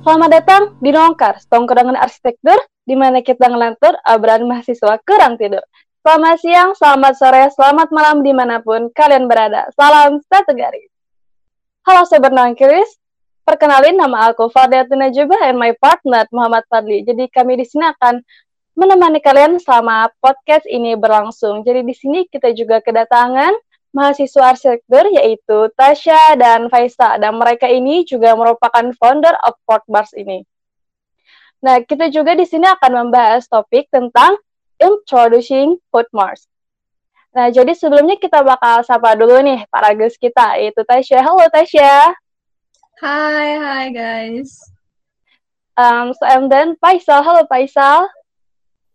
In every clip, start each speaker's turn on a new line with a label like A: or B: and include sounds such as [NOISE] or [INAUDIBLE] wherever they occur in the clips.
A: Selamat datang di Nongkar, Tongkrongan Arsitektur, di mana kita ngelantur obrolan mahasiswa kurang tidur. Selamat siang, selamat sore, selamat malam di mana pun kalian berada. Salam satu garis. Halo Sobat Nongkiris, perkenalin nama aku Fardiatuna Najubah and my partner Muhammad Fadli. Jadi kami di sini akan menemani kalian selama podcast ini berlangsung. Jadi di sini kita juga kedatangan mahasiswa arsitektur yaitu Tasya dan Faisa dan mereka ini juga merupakan founder of Port Bars ini. Nah, kita juga di sini akan membahas topik tentang introducing Food Mars. Nah, jadi sebelumnya kita bakal sapa dulu nih para guys kita, yaitu Tasya. Halo Tasya.
B: Hai, hai guys.
A: Um, so and then Faisal. Halo Faisal.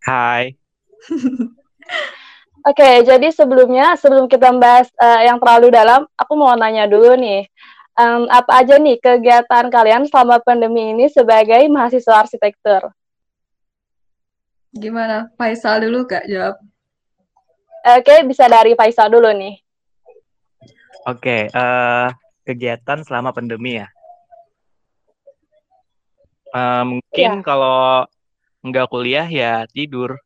C: Hai. [LAUGHS]
A: Oke, okay, jadi sebelumnya sebelum kita membahas uh, yang terlalu dalam, aku mau nanya dulu nih, um, apa aja nih kegiatan kalian selama pandemi ini sebagai mahasiswa arsitektur?
B: Gimana? Faisal dulu kak jawab.
A: Oke, okay, bisa dari Faisal dulu nih.
C: Oke, okay, uh, eh, kegiatan selama pandemi ya. Uh, mungkin ya. kalau nggak kuliah ya tidur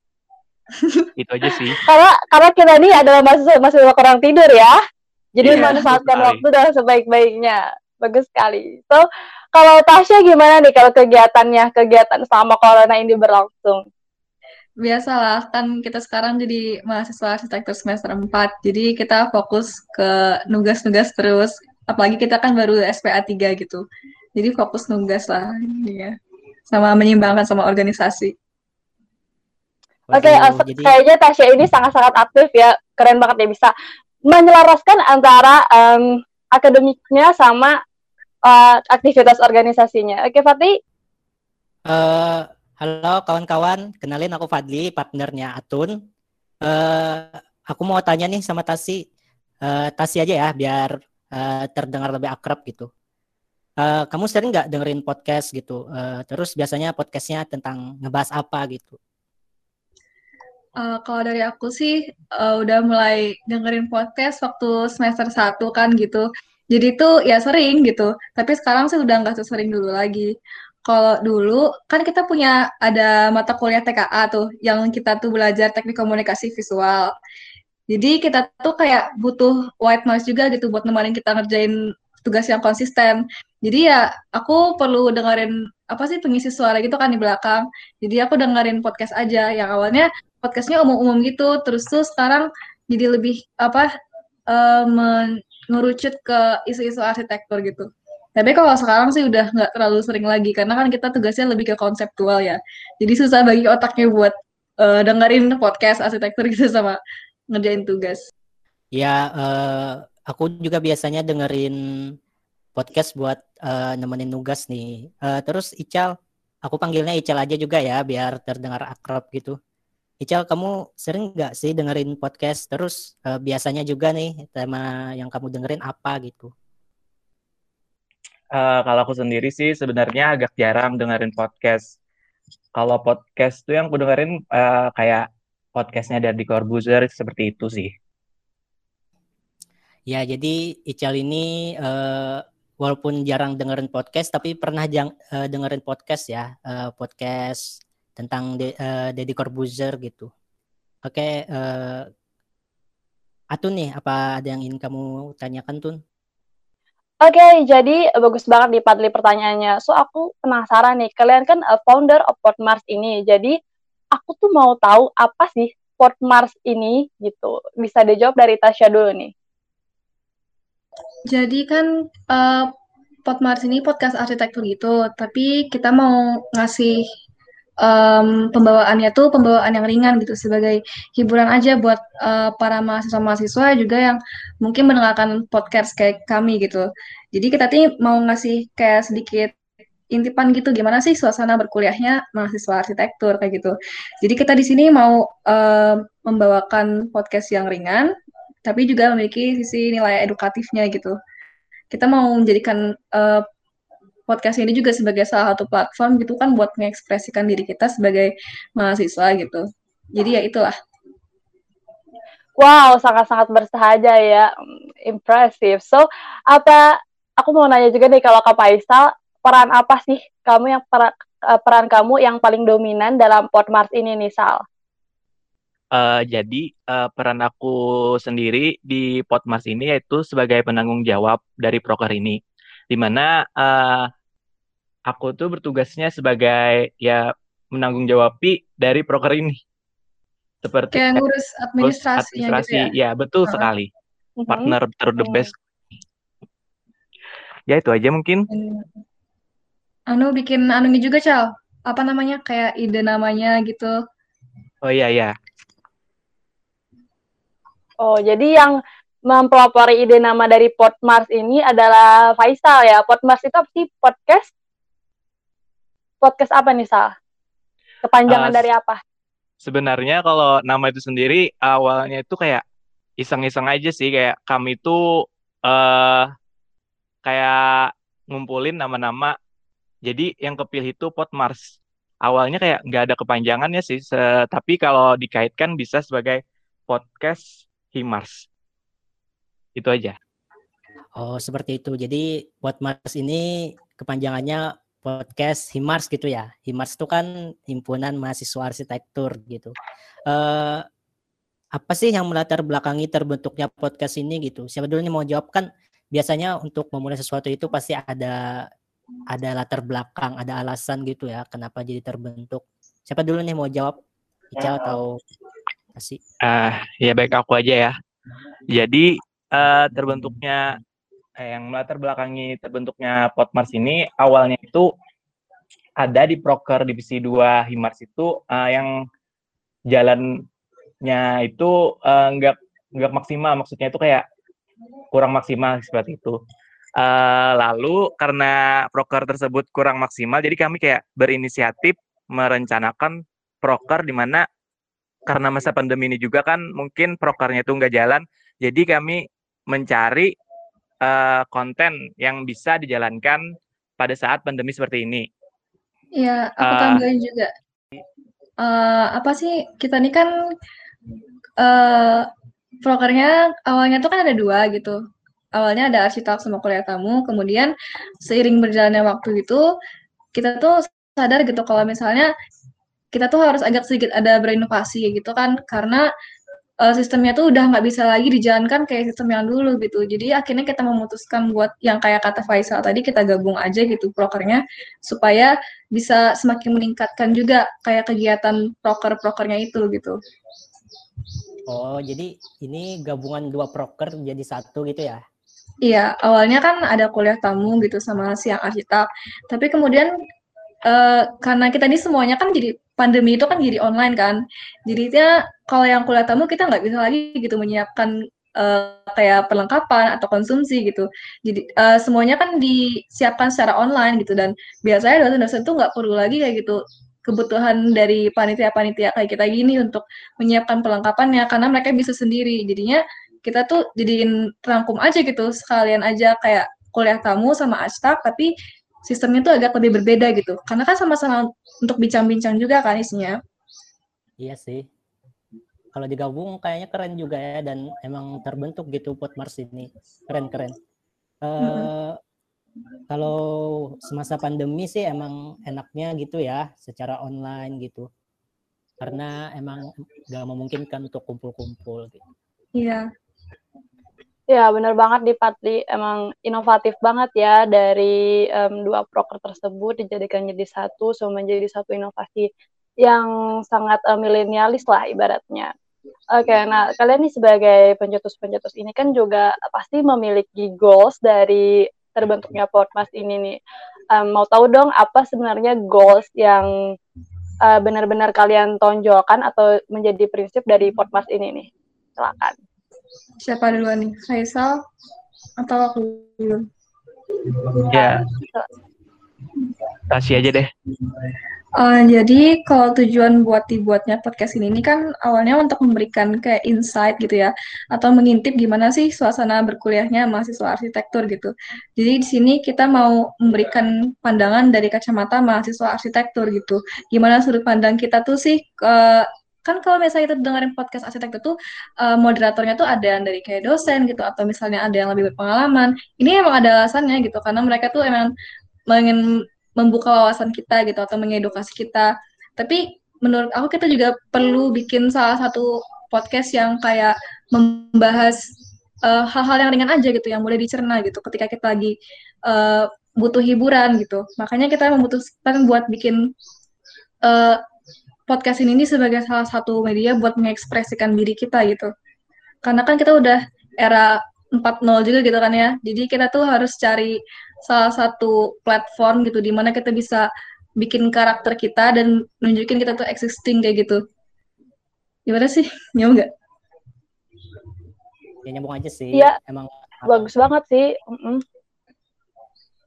C: itu aja sih.
A: Karena karena kita ini adalah mahasiswa mahasiswa kurang tidur ya. Jadi yeah, manfaatkan waktu dengan sebaik-baiknya. Bagus sekali. So kalau Tasya gimana nih kalau kegiatannya kegiatan selama corona ini berlangsung?
B: Biasalah kan kita sekarang jadi mahasiswa arsitektur semester 4 jadi kita fokus ke nugas-nugas terus. Apalagi kita kan baru SPA 3 gitu. Jadi fokus nugas lah ya sama menyimbangkan sama organisasi
A: Oke, okay, uh, jadi... kayaknya Tasya ini sangat-sangat aktif ya, keren banget ya bisa menyelaraskan antara um, akademiknya sama uh, aktivitas organisasinya. Oke, okay, Fatih.
D: Uh, halo kawan-kawan, kenalin aku Fadli, partnernya Atun. Uh, aku mau tanya nih sama Tasi, uh, Tasi aja ya, biar uh, terdengar lebih akrab gitu. Uh, kamu sering nggak dengerin podcast gitu? Uh, terus biasanya podcastnya tentang ngebahas apa gitu?
B: Uh, kalau dari aku sih uh, udah mulai dengerin podcast waktu semester 1 kan gitu. Jadi itu ya sering gitu. Tapi sekarang sih udah nggak sesering dulu lagi. Kalau dulu kan kita punya ada mata kuliah TKA tuh yang kita tuh belajar teknik komunikasi visual. Jadi kita tuh kayak butuh white noise juga gitu buat nemenin kita ngerjain tugas yang konsisten. Jadi ya aku perlu dengerin apa sih pengisi suara gitu kan di belakang. Jadi aku dengerin podcast aja. Yang awalnya podcastnya umum-umum gitu. Terus tuh sekarang jadi lebih apa uh, mengerucut ke isu-isu arsitektur gitu. Tapi kalau sekarang sih udah nggak terlalu sering lagi. Karena kan kita tugasnya lebih ke konseptual ya. Jadi susah bagi otaknya buat uh, dengerin podcast arsitektur gitu sama ngerjain tugas.
D: Ya uh, aku juga biasanya dengerin podcast buat uh, nemenin tugas nih uh, terus Ical aku panggilnya Ical aja juga ya biar terdengar akrab gitu Ical, kamu sering nggak sih dengerin podcast? Terus uh, biasanya juga nih tema yang kamu dengerin apa gitu?
C: Uh, kalau aku sendiri sih sebenarnya agak jarang dengerin podcast. Kalau podcast tuh yang aku dengerin uh, kayak podcastnya dari Corbuzier seperti itu sih.
D: Ya, jadi Ical ini uh, walaupun jarang dengerin podcast, tapi pernah jang, uh, dengerin podcast ya, uh, podcast tentang De, uh, Deddy Corbuzier gitu. Oke, okay, uh, Atun nih, apa ada yang ingin kamu tanyakan Tun?
A: Oke, okay, jadi bagus banget nih Padli pertanyaannya. So aku penasaran nih, kalian kan founder of Port Mars ini. Jadi aku tuh mau tahu apa sih Port Mars ini gitu. Bisa dijawab dari Tasya dulu nih.
B: Jadi kan uh, Port Mars ini podcast arsitektur gitu, tapi kita mau ngasih um, pembawaannya tuh pembawaan yang ringan gitu sebagai hiburan aja buat uh, para mahasiswa-mahasiswa juga yang mungkin mendengarkan podcast kayak kami gitu. Jadi kita tuh mau ngasih kayak sedikit intipan gitu gimana sih suasana berkuliahnya mahasiswa arsitektur kayak gitu. Jadi kita di sini mau uh, membawakan podcast yang ringan tapi juga memiliki sisi nilai edukatifnya gitu. Kita mau menjadikan uh, podcast ini juga sebagai salah satu platform gitu kan buat mengekspresikan diri kita sebagai mahasiswa gitu. Jadi ya itulah.
A: Wow, sangat-sangat bersahaja ya. Impressive. So, apa aku mau nanya juga nih kalau Kak Faisal, peran apa sih kamu yang per, uh, peran kamu yang paling dominan dalam Podmars ini nih Sal?
C: Uh, jadi uh, peran aku sendiri di Podmars ini yaitu sebagai penanggung jawab dari proker ini, di mana uh, aku tuh bertugasnya sebagai ya menanggung jawabi dari proker ini.
B: Seperti kayak ngurus administrasi,
C: administrasi gitu ya? ya betul uh sekali. Uh-huh. Partner ter the best. Ya itu aja mungkin.
B: Anu bikin anu ini juga Cal. Apa namanya kayak ide namanya gitu.
C: Oh iya iya.
A: Oh, jadi yang mempelopori ide nama dari Podmars ini adalah Faisal ya. Podmars itu apa sih? Podcast? Podcast apa nih, Sal? Kepanjangan uh, dari apa?
C: Sebenarnya kalau nama itu sendiri awalnya itu kayak iseng-iseng aja sih kayak kami itu uh, kayak ngumpulin nama-nama. Jadi yang kepilih itu Podmars. Awalnya kayak nggak ada kepanjangannya sih, tapi kalau dikaitkan bisa sebagai podcast Himars. Itu aja.
D: Oh, seperti itu. Jadi buat Mars ini kepanjangannya podcast Himars gitu ya. Himars itu kan himpunan mahasiswa arsitektur gitu. Uh, apa sih yang melatar belakangi terbentuknya podcast ini gitu? Siapa dulu nih mau jawab kan biasanya untuk memulai sesuatu itu pasti ada ada latar belakang, ada alasan gitu ya kenapa jadi terbentuk. Siapa dulu nih mau jawab? Ica atau
C: kasih? Uh, ya baik aku aja ya. Jadi uh, terbentuknya eh, yang melatar belakangi terbentuknya Potmars ini awalnya itu ada di proker divisi 2 Himars itu uh, yang jalannya itu nggak uh, nggak maksimal maksudnya itu kayak kurang maksimal seperti itu. Uh, lalu karena proker tersebut kurang maksimal, jadi kami kayak berinisiatif merencanakan proker di mana karena masa pandemi ini juga kan mungkin prokernya itu nggak jalan, jadi kami mencari uh, konten yang bisa dijalankan pada saat pandemi seperti ini.
B: Iya, aku uh, tambahin juga. Uh, apa sih kita ini kan uh, prokernya awalnya tuh kan ada dua gitu. Awalnya ada arsitek sama kuliah tamu, kemudian seiring berjalannya waktu itu kita tuh sadar gitu kalau misalnya kita tuh harus agak sedikit ada berinovasi gitu kan karena uh, sistemnya tuh udah nggak bisa lagi dijalankan kayak sistem yang dulu gitu. Jadi akhirnya kita memutuskan buat yang kayak kata Faisal tadi kita gabung aja gitu prokernya supaya bisa semakin meningkatkan juga kayak kegiatan proker-prokernya itu gitu.
D: Oh, jadi ini gabungan dua proker jadi satu gitu ya?
B: Iya, awalnya kan ada kuliah tamu gitu sama siang arsitek. Tapi kemudian uh, karena kita ini semuanya kan jadi pandemi itu kan jadi online kan. Jadinya kalau yang kuliah tamu kita nggak bisa lagi gitu menyiapkan uh, kayak perlengkapan atau konsumsi gitu. Jadi uh, semuanya kan disiapkan secara online gitu dan biasanya dosen-dosen tuh nggak perlu lagi kayak gitu kebutuhan dari panitia-panitia kayak kita gini untuk menyiapkan perlengkapannya karena mereka bisa sendiri. Jadinya kita tuh jadiin rangkum aja gitu sekalian aja kayak kuliah tamu sama astak tapi sistemnya tuh agak lebih berbeda gitu. Karena kan sama-sama untuk bincang-bincang juga kan isinya.
D: Iya sih. Kalau digabung kayaknya keren juga ya dan emang terbentuk gitu pot Mars ini. Keren-keren. Uh, hmm. Kalau semasa pandemi sih emang enaknya gitu ya, secara online gitu. Karena emang gak memungkinkan untuk kumpul-kumpul gitu.
B: Iya.
A: Ya, benar banget di Patli. Emang inovatif banget ya dari um, dua proker tersebut dijadikan jadi satu, so menjadi satu inovasi yang sangat uh, milenialis lah ibaratnya. Oke, okay, nah kalian nih sebagai pencetus-pencetus ini kan juga pasti memiliki goals dari terbentuknya podcast ini nih. Um, mau tahu dong apa sebenarnya goals yang uh, benar-benar kalian tonjolkan atau menjadi prinsip dari podcast ini nih? Silakan.
B: Siapa duluan nih? Faisal atau aku dulu?
C: Ya. Kasih aja deh.
B: Uh, jadi kalau tujuan buat dibuatnya podcast ini, ini kan awalnya untuk memberikan kayak insight gitu ya, atau mengintip gimana sih suasana berkuliahnya mahasiswa arsitektur gitu. Jadi di sini kita mau memberikan pandangan dari kacamata mahasiswa arsitektur gitu. Gimana sudut pandang kita tuh sih uh, kan kalau misalnya kita dengerin podcast arsitek itu uh, moderatornya tuh ada yang dari kayak dosen gitu atau misalnya ada yang lebih berpengalaman ini emang ada alasannya gitu karena mereka tuh emang ingin membuka wawasan kita gitu atau mengedukasi kita. Tapi menurut aku kita juga perlu bikin salah satu podcast yang kayak membahas eh, hal-hal yang ringan aja gitu yang boleh dicerna gitu ketika kita lagi uh, butuh hiburan gitu. Makanya kita memutuskan buat bikin uh, podcast ini sebagai salah satu media buat mengekspresikan diri kita gitu. Karena kan kita udah era 4.0 juga gitu kan ya. Jadi kita tuh harus cari salah satu platform gitu di mana kita bisa bikin karakter kita dan nunjukin kita tuh existing kayak gitu. Gimana sih? [LAUGHS] Nyambung nggak?
D: Ya nyambung aja sih.
A: Iya. Emang bagus banget sih. Mm -mm.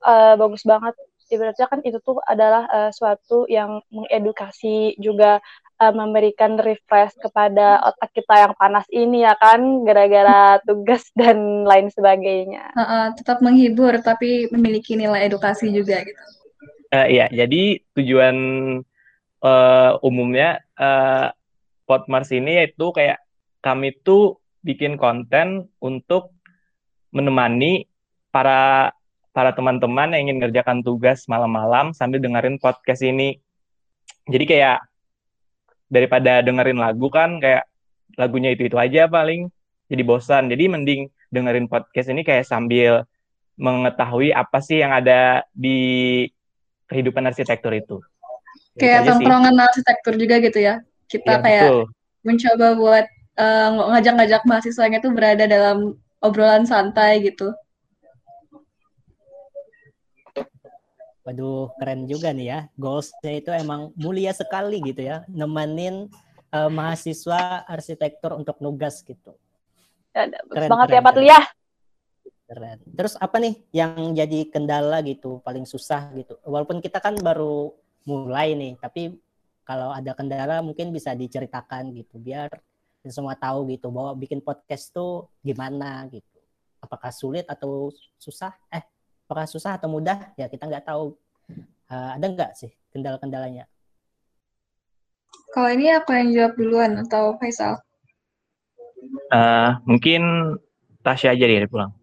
A: Uh, bagus banget. Ibaratnya kan itu tuh adalah uh, suatu yang mengedukasi juga uh, memberikan refresh kepada otak kita yang panas ini ya kan gara-gara [LAUGHS] tugas dan lain sebagainya.
B: Uh, uh, tetap menghibur tapi memiliki nilai edukasi juga gitu.
C: Uh, iya, jadi tujuan uh, umumnya uh, Podmars ini yaitu kayak kami tuh bikin konten untuk menemani para para teman-teman yang ingin ngerjakan tugas malam-malam sambil dengerin podcast ini. Jadi kayak daripada dengerin lagu kan kayak lagunya itu itu aja paling jadi bosan. Jadi mending dengerin podcast ini kayak sambil mengetahui apa sih yang ada di kehidupan arsitektur itu.
B: Kayak tongkrongan arsitektur juga gitu ya. Kita ya, kayak betul. mencoba buat uh, ngajak-ngajak mahasiswanya tuh berada dalam obrolan santai gitu
D: Waduh, keren juga nih ya. Goalsnya itu emang mulia sekali gitu ya, nemenin uh, mahasiswa arsitektur untuk nugas gitu.
A: Ya, keren banget keren, ya Pak Lia.
D: Keren. Terus apa nih yang jadi kendala gitu, paling susah gitu? Walaupun kita kan baru mulai nih, tapi kalau ada kendala mungkin bisa diceritakan gitu, biar semua tahu gitu bahwa bikin podcast tuh gimana gitu. Apakah sulit atau susah? Eh, apakah susah atau mudah ya kita nggak tahu. Uh, ada nggak sih kendala-kendalanya?
B: Kalau ini aku yang jawab duluan atau Faisal?
C: Uh, mungkin Tasya aja deh pulang.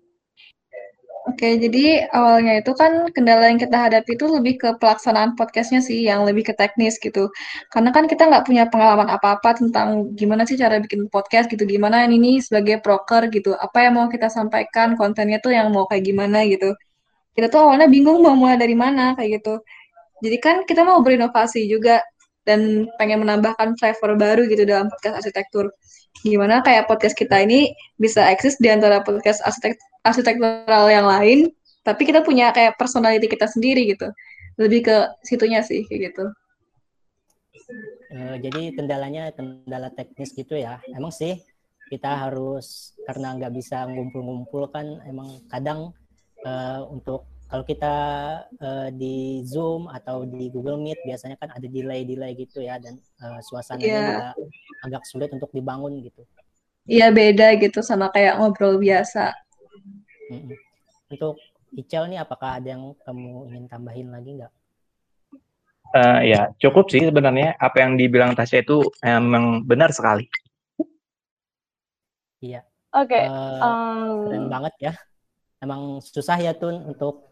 B: Oke, jadi awalnya itu kan kendala yang kita hadapi itu lebih ke pelaksanaan podcastnya sih, yang lebih ke teknis gitu. Karena kan kita nggak punya pengalaman apa-apa tentang gimana sih cara bikin podcast gitu, gimana ini sebagai broker gitu, apa yang mau kita sampaikan, kontennya tuh yang mau kayak gimana gitu kita tuh awalnya bingung mau mulai dari mana kayak gitu. Jadi kan kita mau berinovasi juga dan pengen menambahkan flavor baru gitu dalam podcast arsitektur. Gimana kayak podcast kita ini bisa eksis di antara podcast arsitek arsitektural yang lain, tapi kita punya kayak personality kita sendiri gitu. Lebih ke situnya sih kayak gitu.
D: Uh, jadi kendalanya kendala teknis gitu ya. Emang sih kita harus karena nggak bisa ngumpul-ngumpul kan emang kadang uh, untuk kalau kita uh, di Zoom atau di Google Meet biasanya kan ada delay-delay gitu ya dan uh, suasananya yeah. juga agak sulit untuk dibangun gitu.
B: Iya beda gitu sama kayak ngobrol biasa.
D: Mm-hmm. Untuk Ical nih apakah ada yang kamu ingin tambahin lagi nggak?
C: Uh, ya cukup sih sebenarnya apa yang dibilang Tasya itu emang benar sekali.
D: Iya.
A: Oke. Okay.
D: Uh, um... Keren banget ya emang susah ya Tun untuk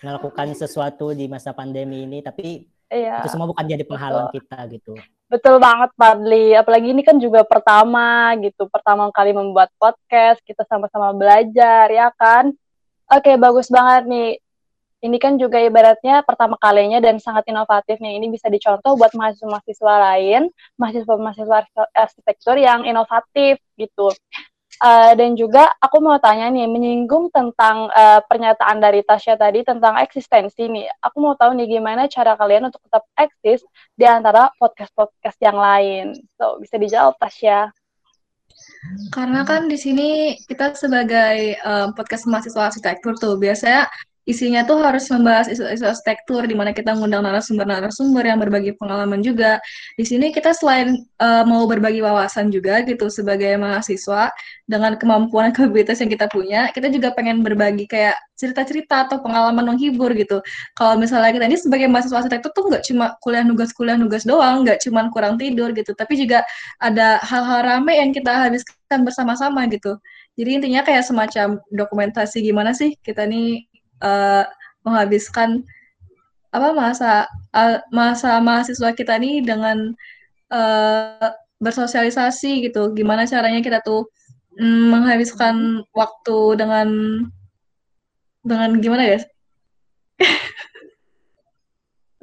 D: melakukan sesuatu di masa pandemi ini tapi iya, itu semua bukan jadi penghalang betul. kita gitu.
A: Betul banget Padli, apalagi ini kan juga pertama gitu, pertama kali membuat podcast, kita sama-sama belajar ya kan. Oke, bagus banget nih. Ini kan juga ibaratnya pertama kalinya dan sangat inovatif nih. Ini bisa dicontoh buat mahasiswa-mahasiswa lain, mahasiswa-mahasiswa arsitektur yang inovatif gitu. Uh, dan juga aku mau tanya nih, menyinggung tentang uh, pernyataan dari Tasya tadi tentang eksistensi nih. Aku mau tahu nih gimana cara kalian untuk tetap eksis di antara podcast-podcast yang lain. So, bisa dijawab Tasya.
B: Karena kan di sini kita sebagai uh, podcast mahasiswa arsitektur tuh biasanya isinya tuh harus membahas isu-isu arsitektur di mana kita mengundang narasumber-narasumber yang berbagi pengalaman juga. Di sini kita selain uh, mau berbagi wawasan juga gitu sebagai mahasiswa dengan kemampuan kapabilitas yang kita punya, kita juga pengen berbagi kayak cerita-cerita atau pengalaman menghibur gitu. Kalau misalnya kita ini sebagai mahasiswa arsitektur tuh nggak cuma kuliah nugas-kuliah nugas doang, nggak cuma kurang tidur gitu, tapi juga ada hal-hal rame yang kita habiskan bersama-sama gitu. Jadi intinya kayak semacam dokumentasi gimana sih kita nih uh, menghabiskan apa masa uh, masa mahasiswa kita nih dengan uh, bersosialisasi gitu. Gimana caranya kita tuh mm, menghabiskan waktu dengan dengan gimana ya? [LAUGHS]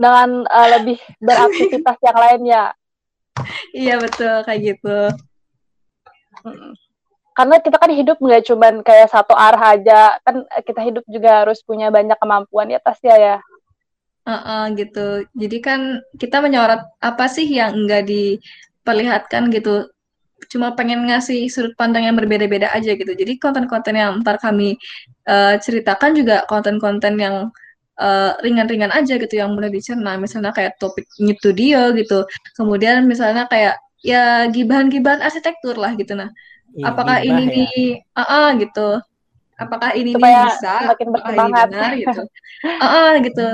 A: dengan uh, lebih beraktivitas yang lain ya. [LAUGHS]
B: Iya betul kayak gitu.
A: Karena kita kan hidup nggak cuman kayak satu arah aja, kan kita hidup juga harus punya banyak kemampuan ya pasti ya.
B: Uh -uh, gitu. Jadi kan kita menyorot apa sih yang enggak diperlihatkan gitu. Cuma pengen ngasih sudut pandang yang berbeda-beda aja gitu. Jadi konten-konten yang ntar kami uh, ceritakan juga konten-konten yang eh, ringan-ringan aja gitu yang mudah dicerna. Misalnya kayak topik studio gitu. Kemudian misalnya kayak ya gibahan-gibahan arsitektur lah gitu nah. Ya, apakah ini ya. nih uh -uh, gitu. Apakah ini
A: Supaya
B: nih bisa?
A: Makin bersemangat.
B: benar gitu. uh -uh, gitu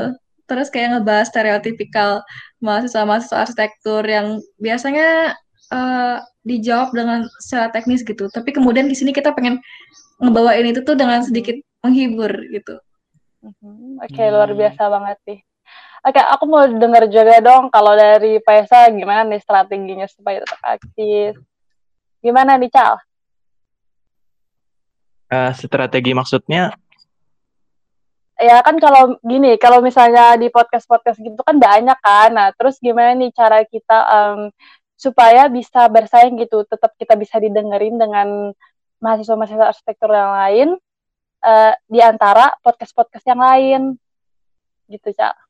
B: terus kayak ngebahas stereotipikal mahasiswa-mahasiswa arsitektur yang biasanya uh, dijawab dengan secara teknis gitu. Tapi kemudian di sini kita pengen ngebawain itu tuh dengan sedikit menghibur gitu.
A: Mm-hmm. Oke, okay, hmm. luar biasa banget sih. Oke, okay, aku mau dengar juga dong kalau dari Paisa gimana nih strateginya supaya tetap aktif. Gimana nih, Cal?
C: Uh, strategi maksudnya?
A: Ya kan kalau gini kalau misalnya di podcast podcast gitu kan banyak kan. Nah terus gimana nih cara kita um, supaya bisa bersaing gitu tetap kita bisa didengerin dengan mahasiswa-mahasiswa arsitektur yang lain uh, di antara podcast-podcast yang lain. Gitu cak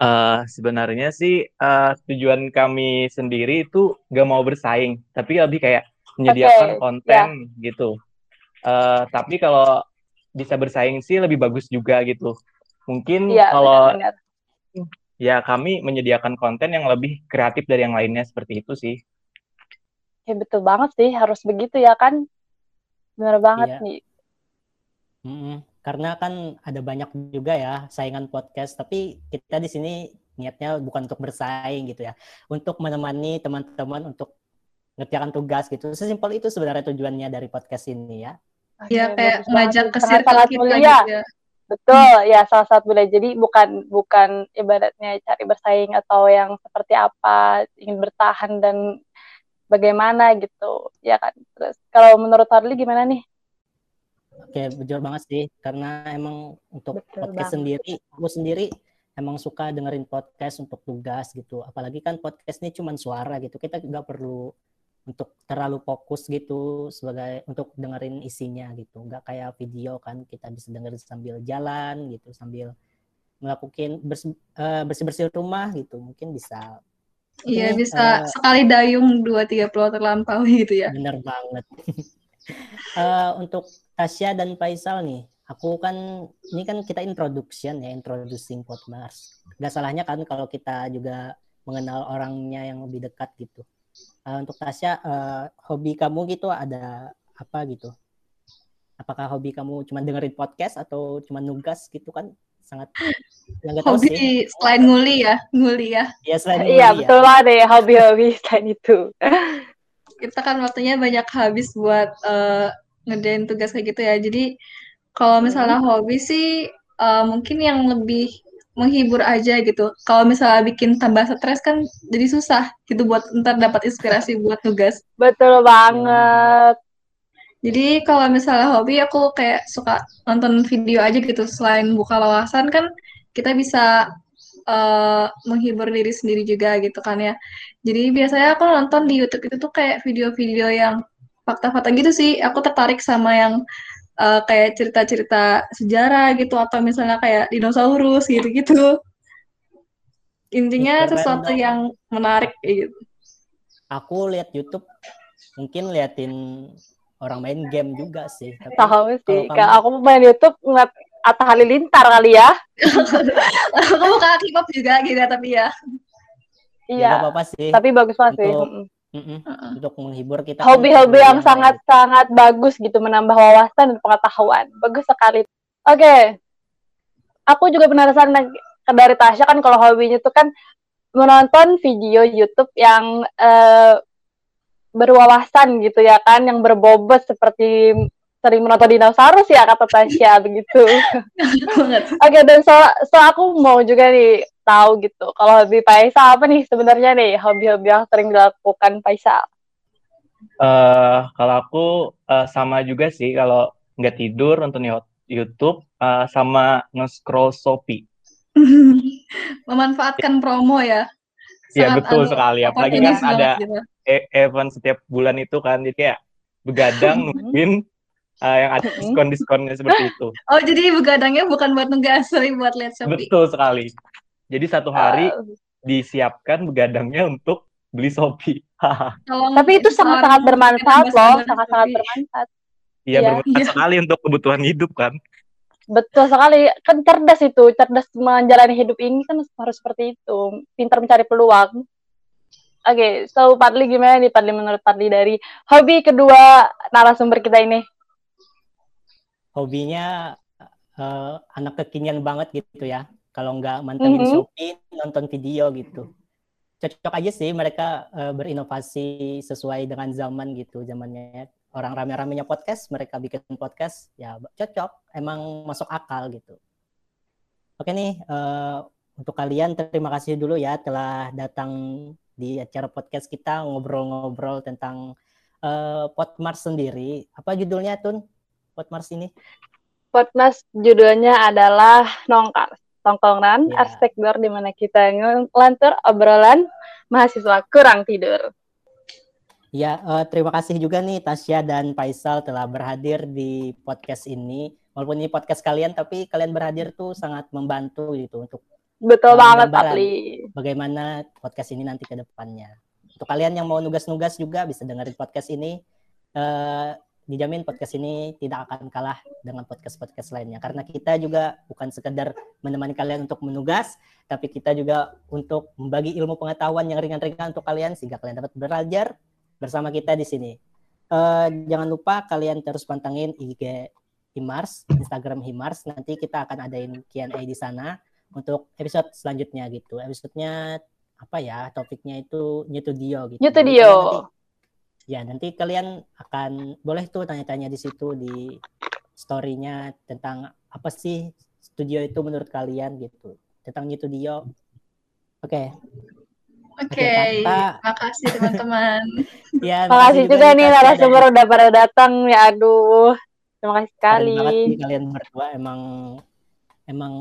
C: uh, sebenarnya sih uh, tujuan kami sendiri itu gak mau bersaing tapi lebih kayak menyediakan okay, konten yeah. gitu uh, tapi kalau bisa bersaing sih lebih bagus juga gitu. Mungkin ya, kalau benar, benar. ya kami menyediakan konten yang lebih kreatif dari yang lainnya seperti itu sih.
A: Ya betul banget sih, harus begitu ya kan. Benar banget iya. nih.
D: Mm-mm. Karena kan ada banyak juga ya saingan podcast, tapi kita di sini niatnya bukan untuk bersaing gitu ya, untuk menemani teman-teman untuk ngerjakan tugas gitu. Sesimpel itu sebenarnya tujuannya dari podcast ini ya.
B: Iya kayak ngajak ke circle kita mulia. gitu ya.
A: Betul, ya salah satu budaya. Jadi bukan bukan ibaratnya cari bersaing atau yang seperti apa, ingin bertahan dan bagaimana gitu, ya kan. Terus kalau menurut Harley gimana nih?
D: Oke, betul banget sih. Karena emang untuk Betul podcast banget. sendiri, aku sendiri emang suka dengerin podcast untuk tugas gitu. Apalagi kan podcast ini cuma suara gitu. Kita nggak perlu untuk terlalu fokus gitu sebagai untuk dengerin isinya gitu nggak kayak video kan kita bisa dengerin sambil jalan gitu sambil melakukan bersih uh, bersih bersih rumah gitu mungkin bisa
B: iya ini, bisa uh, sekali dayung dua tiga pulau terlampaui gitu ya
D: bener banget uh, [LAUGHS] untuk Tasya dan Faisal nih aku kan ini kan kita introduction ya introducing Potmars gak salahnya kan kalau kita juga mengenal orangnya yang lebih dekat gitu. Uh, untuk Tasya uh, hobi kamu gitu ada apa gitu? Apakah hobi kamu cuma dengerin podcast atau cuma nugas gitu kan? Sangat
B: hobi sih. selain nguli ya nguli ya.
A: Iya selain iya ya. betul lah deh hobi-hobi selain itu.
B: Kita kan waktunya banyak habis buat uh, ngerjain tugas kayak gitu ya jadi kalau misalnya hmm. hobi sih uh, mungkin yang lebih menghibur aja gitu. Kalau misalnya bikin tambah stres kan jadi susah gitu buat ntar dapat inspirasi [LAUGHS] buat tugas.
A: Betul banget.
B: Jadi kalau misalnya hobi aku kayak suka nonton video aja gitu. Selain buka wawasan kan kita bisa uh, menghibur diri sendiri juga gitu kan ya. Jadi biasanya aku nonton di YouTube itu tuh kayak video-video yang fakta-fakta gitu sih. Aku tertarik sama yang uh, kayak cerita-cerita sejarah gitu atau misalnya kayak dinosaurus gitu-gitu. Intinya Keren sesuatu dong. yang menarik gitu.
D: Aku lihat YouTube mungkin liatin orang main game juga sih.
A: Tapi Tahu sih. Kamu... Aku main YouTube ngeliat Atta Halilintar kali ya. [LAUGHS]
B: aku bukan K-pop juga gitu tapi ya.
A: Iya. Ya, apa-apa sih. Tapi bagus banget sih.
D: Mm-mm. Untuk menghibur kita.
A: Hobi-hobi yang sangat-sangat bagus gitu, menambah wawasan dan pengetahuan. Bagus sekali. Oke. Okay. Aku juga penasaran dari Tasya kan kalau hobinya itu kan menonton video YouTube yang uh, berwawasan gitu ya kan, yang berbobot seperti sering menonton dinosaurus ya kata Tasya [LAUGHS] begitu.
B: banget.
A: Oke dan so, so aku mau juga nih tahu gitu kalau hobi Faisal apa nih sebenarnya nih hobi-hobi yang sering dilakukan Faisal.
C: Eh kalau aku eh, sama juga sih kalau nggak tidur nonton Yo- YouTube eh, sama nge-scroll Shopee. [LAUGHS]
B: Memanfaatkan promo ya.
C: Iya, betul
B: anu,
C: sekali. Apalagi kan ada
B: gitu.
C: e- event setiap bulan itu kan jadi kayak begadang [LAUGHS] nungguin eh, yang ada diskon-diskonnya seperti itu. [LAUGHS]
B: Oh, jadi begadangnya bukan buat nugas, tapi buat lihat Shopee.
C: Betul sekali. Jadi satu hari
A: Uh,
C: disiapkan begadangnya untuk beli Shopee. [LAUGHS]
A: Tapi itu sangat-sangat bermanfaat loh, sangat-sangat bermanfaat.
C: Iya,
A: Iya.
C: bermanfaat [LAUGHS] sekali untuk kebutuhan hidup kan.
A: Betul sekali, kan cerdas itu, cerdas menjalani hidup ini kan harus seperti itu, pintar mencari peluang. Oke, so Padli gimana nih Padli menurut Padli dari hobi kedua narasumber kita ini?
D: Hobinya eh, anak kekinian banget gitu ya. Kalau nggak mantengin
A: Mhm.
D: Shopee, nonton video gitu. Cocok aja sih mereka eh, berinovasi sesuai dengan zaman gitu. Zamannya orang rame-ramenya podcast, mereka bikin podcast, ya cocok. Emang masuk akal gitu. Oke nih, eh, untuk kalian terima kasih dulu ya telah datang di acara podcast kita ngobrol-ngobrol tentang eh, Potmars sendiri. Apa judulnya Tun? Potmars ini?
A: Podcast judulnya adalah Nongkar, Tongkongan
D: Ya.
A: Arsitektur di mana kita ngelantur obrolan mahasiswa kurang tidur.
D: Ya, eh, terima kasih juga nih Tasya dan Faisal telah berhadir di podcast ini. Walaupun ini podcast kalian, tapi kalian berhadir tuh sangat membantu gitu untuk
A: Betul banget. Padli.
D: bagaimana podcast ini nanti ke depannya. Untuk kalian yang mau nugas-nugas juga bisa dengerin podcast ini. Eh, dijamin podcast ini tidak akan kalah dengan podcast-podcast lainnya karena kita juga bukan sekedar menemani kalian untuk menugas, tapi kita juga untuk membagi ilmu pengetahuan yang ringan-ringan untuk kalian sehingga kalian dapat belajar bersama kita di sini. Eh, jangan lupa kalian terus pantengin IG Himars, Instagram Himars. Nanti kita akan adain Q&A di sana untuk episode selanjutnya gitu. Episodenya apa ya? Topiknya itu New to Dio gitu.
A: New to Dio.
D: Ya nanti kalian akan boleh tuh tanya-tanya di situ di story-nya tentang apa sih studio itu menurut kalian gitu. Tentang to Dio. Oke.
B: Oke, makasih teman-teman. [LAUGHS]
D: Ya,
A: Makasih juga nih
D: Tasya dan-
A: narasumber udah pada datang ya aduh. Terima kasih sekali.
D: banget nih kalian berdua emang emang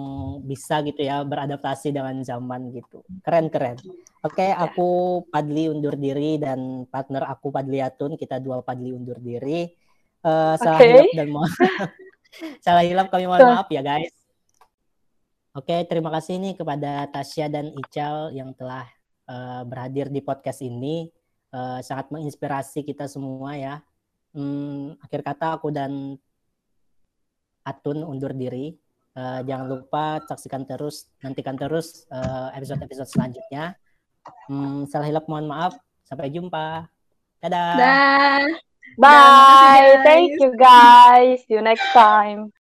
D: bisa gitu ya beradaptasi dengan zaman gitu. Keren keren. Oke, aku Padli undur diri dan partner aku Padli Atun, kita dua Padli undur diri. Eh, salah hilap dan mohon [LAUGHS] salah hilap kami mohon maaf ya guys. Oke, terima kasih nih kepada Tasya dan Ical yang telah eh, berhadir di podcast ini. Eh, sangat menginspirasi kita semua ya. Hmm, akhir kata aku dan Atun undur diri. Eh, jangan lupa saksikan terus, nantikan terus eh, episode-episode selanjutnya. Hmm, salah hilap mohon maaf. Sampai jumpa. Dadah.
B: Dah.
A: Bye.
B: guys.
A: Thank you guys. See you next time.